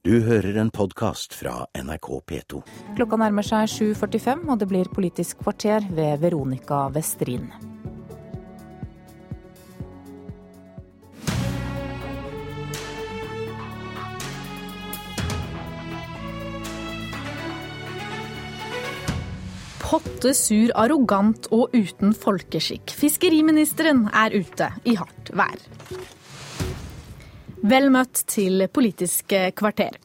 Du hører en podkast fra NRK P2. Klokka nærmer seg 7.45, og det blir Politisk kvarter ved Veronica Westrin. Potte sur, arrogant og uten folkeskikk. Fiskeriministeren er ute i hardt vær. Vel møtt til Politisk kvarter.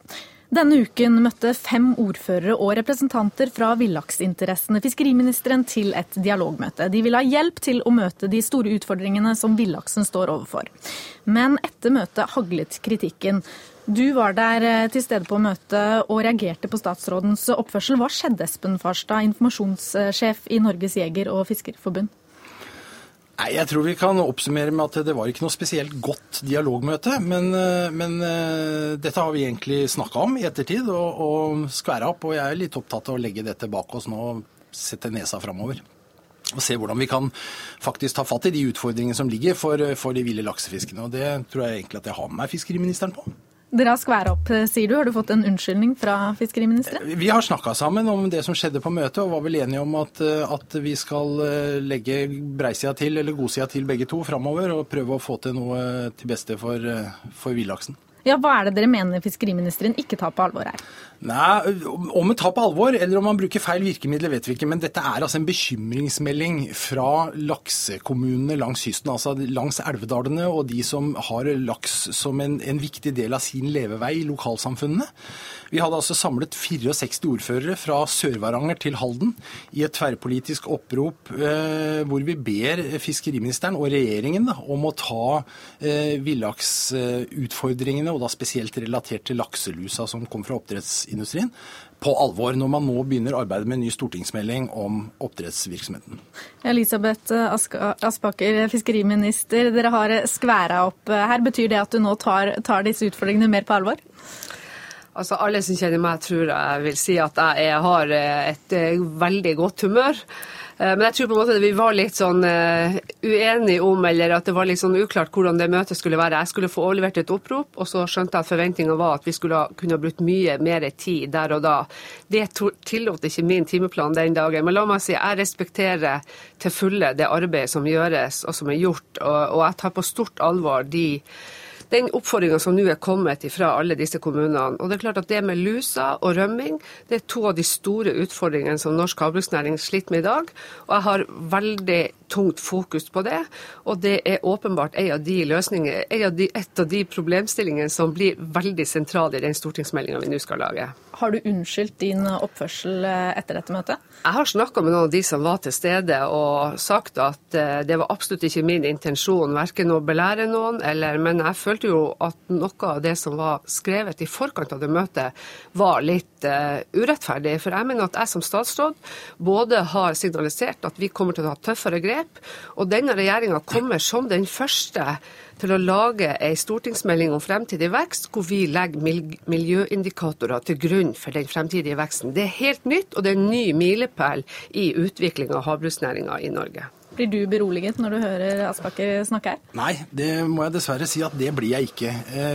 Denne uken møtte fem ordførere og representanter fra villaksinteressene fiskeriministeren til et dialogmøte. De ville ha hjelp til å møte de store utfordringene som villaksen står overfor. Men etter møtet haglet kritikken. Du var der eh, til stede på møtet og reagerte på statsrådens oppførsel. Hva skjedde, Espen Farstad, informasjonssjef i Norges jeger- og fiskerforbund? Nei, Jeg tror vi kan oppsummere med at det var ikke noe spesielt godt dialogmøte. Men, eh, men eh, dette har vi egentlig snakka om i ettertid og, og skværa opp. Og jeg er litt opptatt av å legge dette bak oss nå og sette nesa framover. Og se hvordan vi kan faktisk ta fatt i de utfordringene som ligger for, for de ville laksefiskene. Og det tror jeg egentlig at jeg har med meg fiskeriministeren på. Dere har skværa opp, sier du. Har du fått en unnskyldning fra fiskeriministeren? Vi har snakka sammen om det som skjedde på møtet, og var vel enige om at, at vi skal eh, legge breisida til, eller godsida til begge to framover, og prøve å få til noe til beste for, eh, for villaksen. Ja, Hva er det dere mener fiskeriministeren ikke tar på alvor her? Nei, Om han tar på alvor, eller om man bruker feil virkemidler, vet vi ikke. Men dette er altså en bekymringsmelding fra laksekommunene langs kysten. Altså langs elvedalene og de som har laks som en, en viktig del av sin levevei i lokalsamfunnene. Vi hadde altså samlet 64 ordførere fra Sør-Varanger til Halden i et tverrpolitisk opprop eh, hvor vi ber fiskeriministeren og regjeringen da, om å ta eh, villaksutfordringene, og da spesielt relatert til lakselusa som kom fra oppdrettsindustrien, på alvor når man nå begynner arbeidet med en ny stortingsmelding om oppdrettsvirksomheten. Elisabeth Aspaker, fiskeriminister. Dere har skværa opp her. Betyr det at du nå tar, tar disse utfordringene mer på alvor? Altså, Alle som kjenner meg, tror jeg vil si at jeg har et veldig godt humør. Men jeg tror på en måte vi var litt sånn uenige om, eller at det var litt sånn uklart hvordan det møtet skulle være. Jeg skulle få overlevert et opprop, og så skjønte jeg at forventninga var at vi skulle kunne ha brukt mye mer tid der og da. Det tillot ikke min timeplan den dagen. Men la meg si, jeg respekterer til fulle det arbeidet som gjøres og som er gjort, og jeg tar på stort alvor de den oppfordringa som nå er kommet fra alle disse kommunene. Og det er klart at det med lusa og rømming det er to av de store utfordringene som norsk havbruksnæring sliter med i dag. Og jeg har veldig tungt fokus på det. Og det er åpenbart en av de løsninger, en av de, et av de problemstillingene som blir veldig sentrale i den stortingsmeldinga vi nå skal lage. Har du unnskyldt din oppførsel etter dette møtet? Jeg har snakka med noen av de som var til stede og sagt at det var absolutt ikke min intensjon verken å belære noen, eller, men jeg følte jo at noe av det som var skrevet i forkant av det møtet, var litt uh, urettferdig. For jeg mener at jeg som statsråd både har signalisert at vi kommer til å ta tøffere grep, og denne regjeringa kommer som den første til å lage ei stortingsmelding om fremtidig vekst, hvor vi legger miljøindikatorer til grunn for den fremtidige veksten. Det er helt nytt, og det er en ny milepæl i utvikling av havbruksnæringa i Norge. Blir du beroliget når du hører Aspaker snakke her? Nei, det må jeg dessverre si at det blir jeg ikke.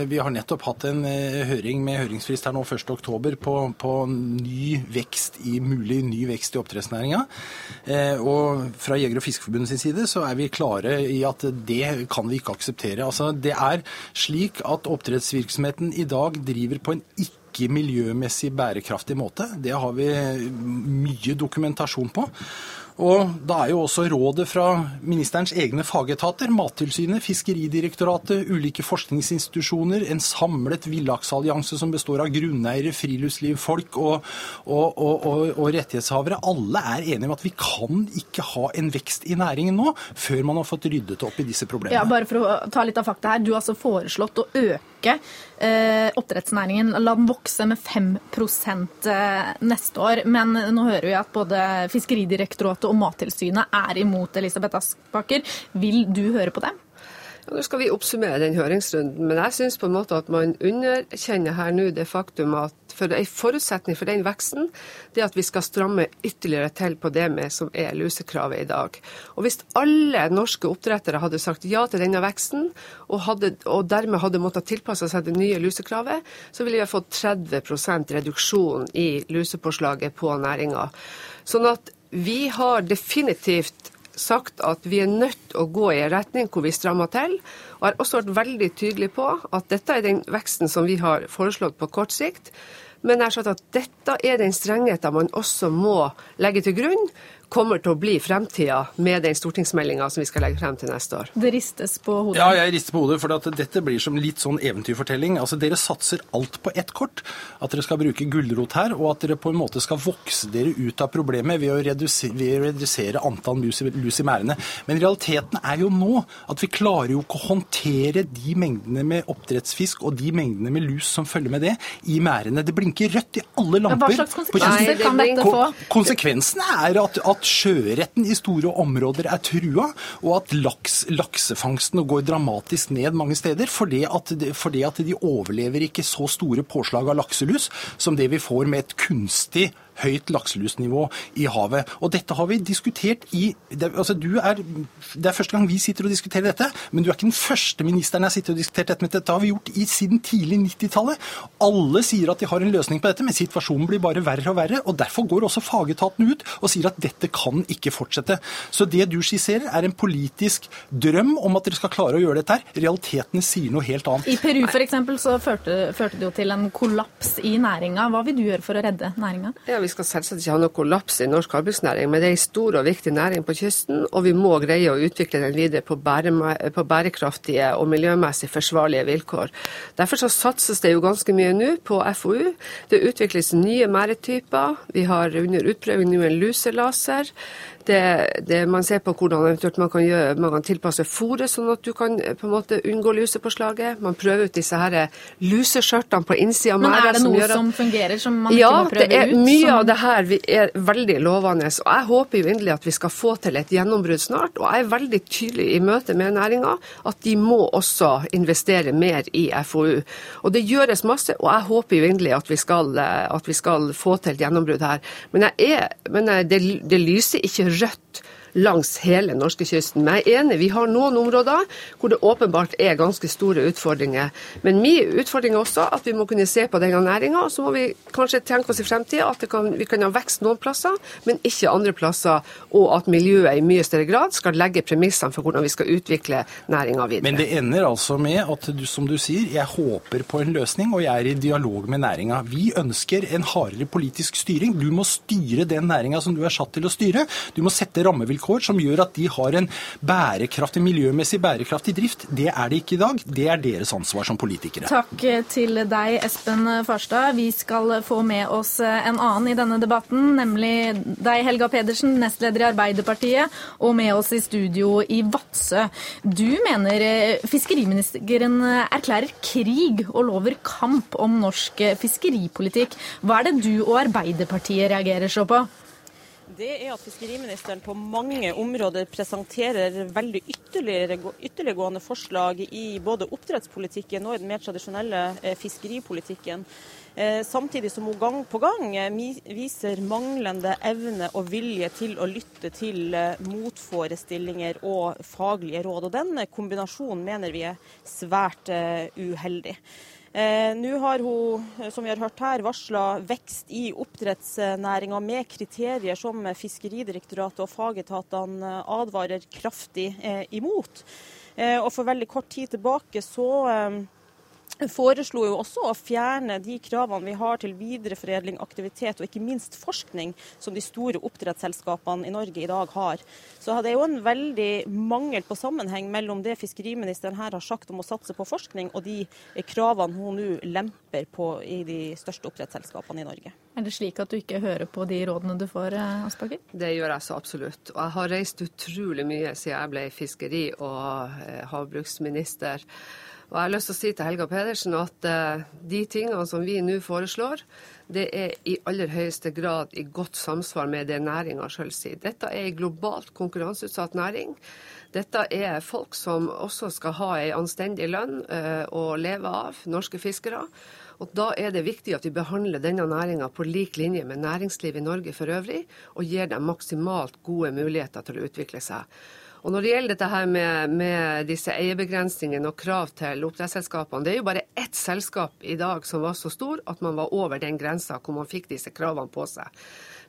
Vi har nettopp hatt en høring med høringsfrist her nå 1.10 på, på ny vekst i mulig ny vekst i oppdrettsnæringa. Og fra Jeger- og Fiskerforbundet sin side så er vi klare i at det kan vi ikke akseptere. Altså, det er slik at oppdrettsvirksomheten i dag driver på en ikke ikke miljømessig bærekraftig måte. Det har vi mye dokumentasjon på. Og da er jo også rådet fra ministerens egne fagetater, Mattilsynet, Fiskeridirektoratet, ulike forskningsinstitusjoner, en samlet villaksallianse som består av grunneiere, friluftslivfolk og, og, og, og, rettighetshavere, alle er enige om at vi kan ikke ha en vekst i næringen nå før man har fått ryddet opp i disse problemene. Ja, bare for å ta litt av fakta her. Du har altså foreslått å øke eh, oppdrettsnæringen, la den vokse med 5% neste år. Men nå hører vi at både Fiskeridirektoratet og Mattilsynet er imot Elisabeth Aspaker. Vil du høre på dem? Ja, nå skal vi oppsummere den høringsrunden, men jeg syns på en måte at man underkjenner her nå det faktum at for en forutsetning for den veksten, det er at vi skal stramme ytterligere til på det med som er lusekravet i dag. Og Hvis alle norske oppdrettere hadde sagt ja til denne veksten, og, hadde, og dermed hadde måttet tilpasse seg det nye lusekravet, så ville vi ha fått 30% reduksjon i lusepåslaget på næringa. Sånn at vi har definitivt sagt at vi er nødt til å gå i en retning hvor vi strammer til. Og har også vært veldig tydelig på at dette er den veksten som vi har foreslått på kort sikt. Men jeg har sagt at dette er den strengheten man også må legge til grunn kommer til å bli fremtida med den stortingsmeldinga som vi skal legge frem til neste år. Det ristes på hodet? Ja, jeg rister på hodet, for dette blir som litt sånn eventyrfortelling. Altså, Dere satser alt på ett kort. At dere skal bruke gulrot her, og at dere på en måte skal vokse dere ut av problemet ved å redusere, ved å redusere antall lus i, lus i merdene. Men realiteten er jo nå at vi klarer jo ikke å håndtere de mengdene med oppdrettsfisk og de mengdene med lus som følger med det, i merdene. Det blinker rødt i alle lamper. Hva slags konsekvenser kan dette få? Konsekvensen er at, at at sjøretten i store områder er trua, og at laks, laksefangsten går dramatisk ned mange steder fordi at, fordi at de overlever ikke så store påslag av lakselus som det vi får med et kunstig høyt lakselusnivå i havet. Og dette har vi diskutert i det, altså du er, det er første gang vi sitter og diskuterer dette, men du er ikke den første ministeren jeg sitter og diskutert dette med. Dette har vi gjort i, siden tidlig 90-tallet. Alle sier at de har en løsning på dette, men situasjonen blir bare verre og verre. og Derfor går også fagetatene ut og sier at dette kan ikke fortsette. Så det du skisserer, er en politisk drøm om at dere skal klare å gjøre dette her. Realitetene sier noe helt annet. I Peru f.eks. så førte, førte det jo til en kollaps i næringa. Hva vil du gjøre for å redde næringa? Ja, vi skal selvsagt ikke ha noe kollaps i norsk havbruksnæring, men det er en stor og viktig næring på kysten, og vi må greie å utvikle den videre på, på bærekraftige og miljømessig forsvarlige vilkår. Derfor så satses det jo ganske mye nå på FoU. Det utvikles nye merdetyper. Vi har under utprøving nå en luselaser. Det, det, man ser på hvordan eventuelt man kan, gjøre, man kan tilpasse fôret sånn at du kan på en måte unngå lusepåslaget. Man prøver ut disse her luseskjørtene på innsida av merda. Men er det noe som, som fungerer, som man ja, ikke må prøve ut? Ja, det mye som... av det her er veldig lovende. Og jeg håper jo inderlig at vi skal få til et gjennombrudd snart. Og jeg er veldig tydelig i møte med næringa at de må også investere mer i FoU. Og det gjøres masse, og jeg håper jo inderlig at vi skal, at vi skal få til et gjennombrudd her. Men, jeg er, men det, det lyser ikke rødt langs hele norskekysten. Men jeg er enig, vi har noen områder hvor det åpenbart er ganske store utfordringer. Men min utfordring er også at vi må kunne se på denne næringa. Så må vi kanskje tenke oss i fremtida at kan, vi kan ha vekst noen plasser, men ikke andre plasser. Og at miljøet i mye større grad skal legge premissene for hvordan vi skal utvikle næringa videre. Men det ender altså med at du, som du sier, jeg håper på en løsning, og jeg er i dialog med næringa. Vi ønsker en hardere politisk styring. Du må styre den næringa som du er satt til å styre. Du må sette rammevilkår rammevilkår som gjør at de har en bærekraftig, miljømessig bærekraftig drift. Det er det ikke i dag. Det er deres ansvar som politikere. Takk til deg, Espen Farstad. Vi skal få med oss en annen i denne debatten, nemlig deg, Helga Pedersen, nestleder i Arbeiderpartiet, og med oss i studio i Vadsø. Du mener fiskeriministeren erklærer krig og lover kamp om norsk fiskeripolitikk. Hva er det du og Arbeiderpartiet reagerer så på? Det er at fiskeriministeren på mange områder presenterer veldig ytterliggående forslag i både oppdrettspolitikken og i den mer tradisjonelle eh, fiskeripolitikken. Eh, samtidig som hun gang på gang eh, viser manglende evne og vilje til å lytte til motforestillinger og faglige råd. Og Den kombinasjonen mener vi er svært uheldig. Eh, Nå har hun, som vi har hørt her, varsla vekst i oppdrettsnæringa med kriterier som Fiskeridirektoratet og fagetatene advarer kraftig eh, imot. Eh, og For veldig kort tid tilbake så eh, foreslo jo også å fjerne de kravene vi har til videreforedling, aktivitet og ikke minst forskning, som de store oppdrettsselskapene i Norge i dag har. Så det er jo en veldig mangel på sammenheng mellom det fiskeriministeren her har sagt om å satse på forskning, og de kravene hun nå lemper på i de største oppdrettsselskapene i Norge. Er det slik at du ikke hører på de rådene du får, eh, Aspaker? Det gjør jeg så absolutt. Og jeg har reist utrolig mye siden jeg ble fiskeri- og eh, havbruksminister. Og jeg har lyst til å si til Helga Pedersen at uh, de tingene som vi nå foreslår, det er i aller høyeste grad i godt samsvar med det næringa sjøl sier. Dette er en globalt konkurranseutsatt næring. Dette er folk som også skal ha ei anstendig lønn uh, å leve av, norske fiskere. Og Da er det viktig at vi behandler denne næringa på lik linje med næringslivet i Norge for øvrig, og gir dem maksimalt gode muligheter til å utvikle seg. Og Når det gjelder dette her med, med disse eierbegrensningene og krav til oppdrettsselskapene, det er jo bare ett selskap i dag som var så stor at man var over den grensa hvor man fikk disse kravene på seg.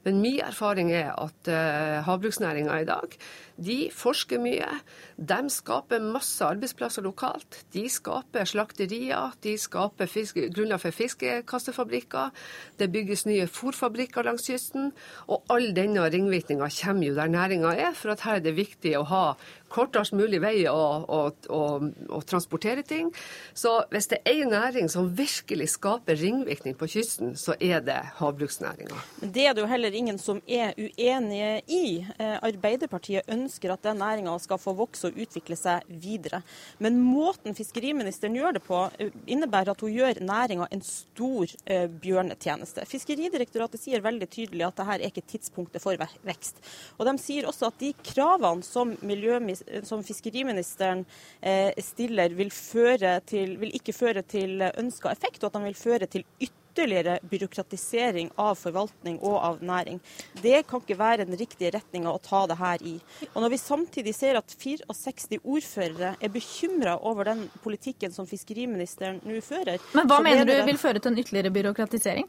Men min erfaring er at uh, havbruksnæringa i dag de forsker mye. De skaper masse arbeidsplasser lokalt. De skaper slakterier, de skaper fiske, grunner for fiskekassefabrikker. Det bygges nye fôrfabrikker langs kysten. Og all denne ringvirkninga kommer jo der næringa er, for at her er det viktig å ha kortest mulig vei å, å, å, å, transportere ting. Så hvis det er en næring som virkelig skaper ringvirkning på kysten, så er det havbruksnæringa. Det er det jo heller ingen som er uenige i. Eh, Arbeiderpartiet ønsker at den næringa skal få vokse og utvikle seg videre. Men måten fiskeriministeren gjør det på, eh, innebærer at hun gjør næringa en stor uh, bjørnetjeneste. Fiskeridirektoratet sier veldig tydelig at dette er ikke tidspunktet for vekst. Og de sier også at de kravene som som fiskeriministeren eh, stiller, vil, til, vil ikke føre til ønska effekt, og at de vil føre til ytterligere ytterligere byråkratisering av forvaltning og av næring. Det kan ikke være den riktige retninga å ta det her i. Og Når vi samtidig ser at 64 ordførere er bekymra over den politikken som fiskeriministeren nå fører Men hva mener du vil føre til en ytterligere byråkratisering?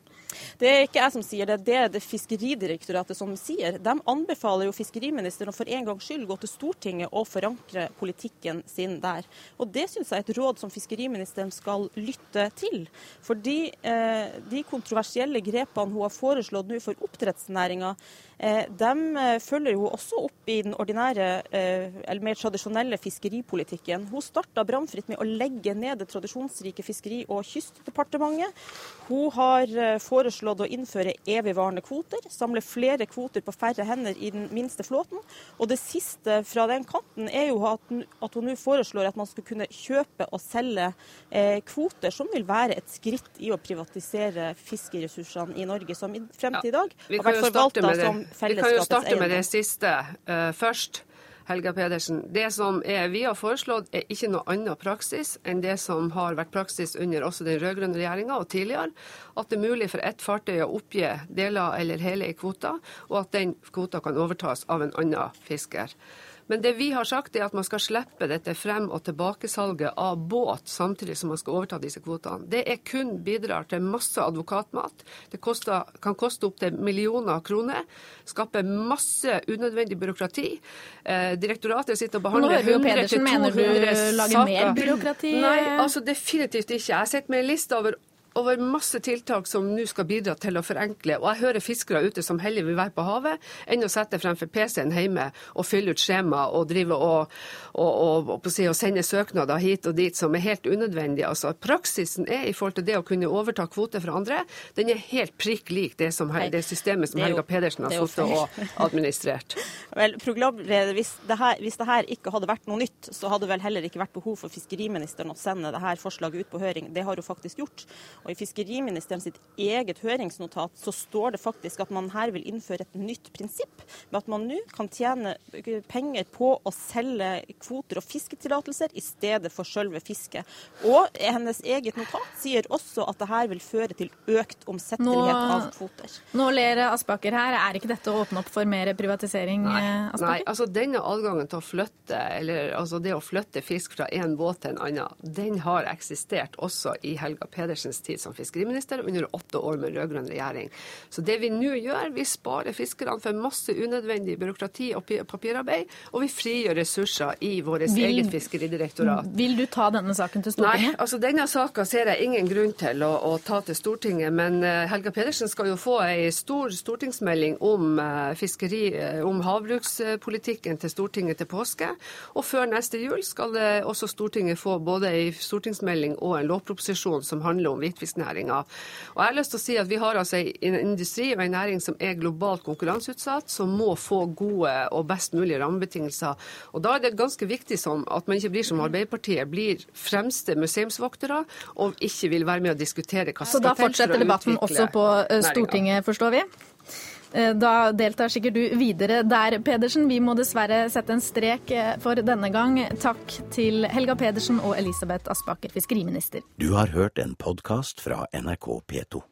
Det er ikke jeg som sier det, det er det Fiskeridirektoratet som sier. De anbefaler jo fiskeriministeren å for en gangs skyld gå til Stortinget og forankre politikken sin der. Og Det syns jeg er et råd som fiskeriministeren skal lytte til. Fordi eh, de kontroversielle grepene hun har foreslått nå for oppdrettsnæringa, Eh, de eh, følger hun også opp i den ordinære, eh, eller mer tradisjonelle fiskeripolitikken. Hun starta bramfritt med å legge ned det tradisjonsrike fiskeri- og kystdepartementet. Hun har foreslått å innføre evigvarende kvoter, samle flere kvoter på færre hender i den minste flåten. Og det siste fra den kanten er jo at, hun nå foreslår at man skal kunne kjøpe og selge kvoter, som vil være et skritt i å privatisere fiskeressursene i Norge, som frem til i dag har vært forvalta som vi kan jo starte med det siste uh, først. Helga Pedersen. Det som er, vi har foreslått, er ikke noe annen praksis enn det som har vært praksis under også den rød-grønne regjeringa og tidligere. At det er mulig for ett fartøy å oppgi deler eller hele i kvota, og at den kvota kan overtas av en annen fisker. Men det vi har sagt, er at man skal slippe dette frem- og tilbakesalget av båt samtidig som man skal overta disse kvotene. Det er kun bidrar til masse advokatmat. Det koster, kan koste opptil millioner av kroner. Skape masse unødvendig byråkrati. Eh, direktoratet sitter og behandler 100 200 saker. Mener du lager mer byråkrati? Nei, altså definitivt ikke. Jeg sitter med en liste over over masse tiltak som nå skal bidra til å forenkle. Og jeg hører fiskere ute som heller vil være på havet enn å sette fremfor PC-en hjemme og fylle ut skjema og drive og, og, og, og, og sende søknader hit og dit som er helt unødvendig. Altså, praksisen er i forhold til det å kunne overta kvoter fra andre, den er helt prikk lik det, som, det systemet som Helga Pedersen har sittet og administrert. Vel, hvis det, her, hvis det her ikke hadde vært noe nytt, så hadde vel heller ikke vært behov for fiskeriministeren å sende det her forslaget ut på høring. Det har hun faktisk gjort. Og I fiskeriministeren sitt eget høringsnotat så står det faktisk at man her vil innføre et nytt prinsipp, med at man nå kan tjene penger på å selge kvoter og fisketillatelser i stedet for selve fisket. Og hennes eget notat sier også at det her vil føre til økt omsettelighet nå, av kvoter. Nå ler Aspaker her. Er ikke dette å åpne opp for mer privatisering? Nei, eh, nei altså denne adgangen til å flytte, eller altså det å flytte fisk fra en båt til en annen, den har eksistert også i Helga Pedersens tid tid som fiskeriminister under åtte år med rød-grønn regjering. Så det vi nå gjør, vi sparer fiskerne for masse unødvendig byråkrati og papirarbeid, og vi frigjør ressurser i vårt eget fiskeridirektorat. Vil du ta denne saken til Stortinget? Nei, altså denne saka ser jeg ingen grunn til å, å ta til Stortinget. Men uh, Helga Pedersen skal jo få ei stor stortingsmelding om uh, fiskeri, uh, om havbrukspolitikken til Stortinget til påske. Og før neste jul skal også Stortinget få både ei stortingsmelding og en lovproposisjon som handler om hvitfisk hvitfisknæringa. Og jeg har lyst til å si at vi har altså en industri og en næring som er globalt konkurranseutsatt, som må få gode og best mulige rammebetingelser. Og da er det ganske viktig sånn at man ikke blir som Arbeiderpartiet, blir fremste museumsvoktere og ikke vil være med å diskutere hva Så da fortsetter debatten også på eh, Stortinget, forstår vi? Eh, da deltar sikkert du videre der, Pedersen. Vi må dessverre sette en strek eh, for denne gang. Takk til Helga Pedersen og Elisabeth Aspaker, fiskeriminister. Du har hørt en podkast fra NRK P2.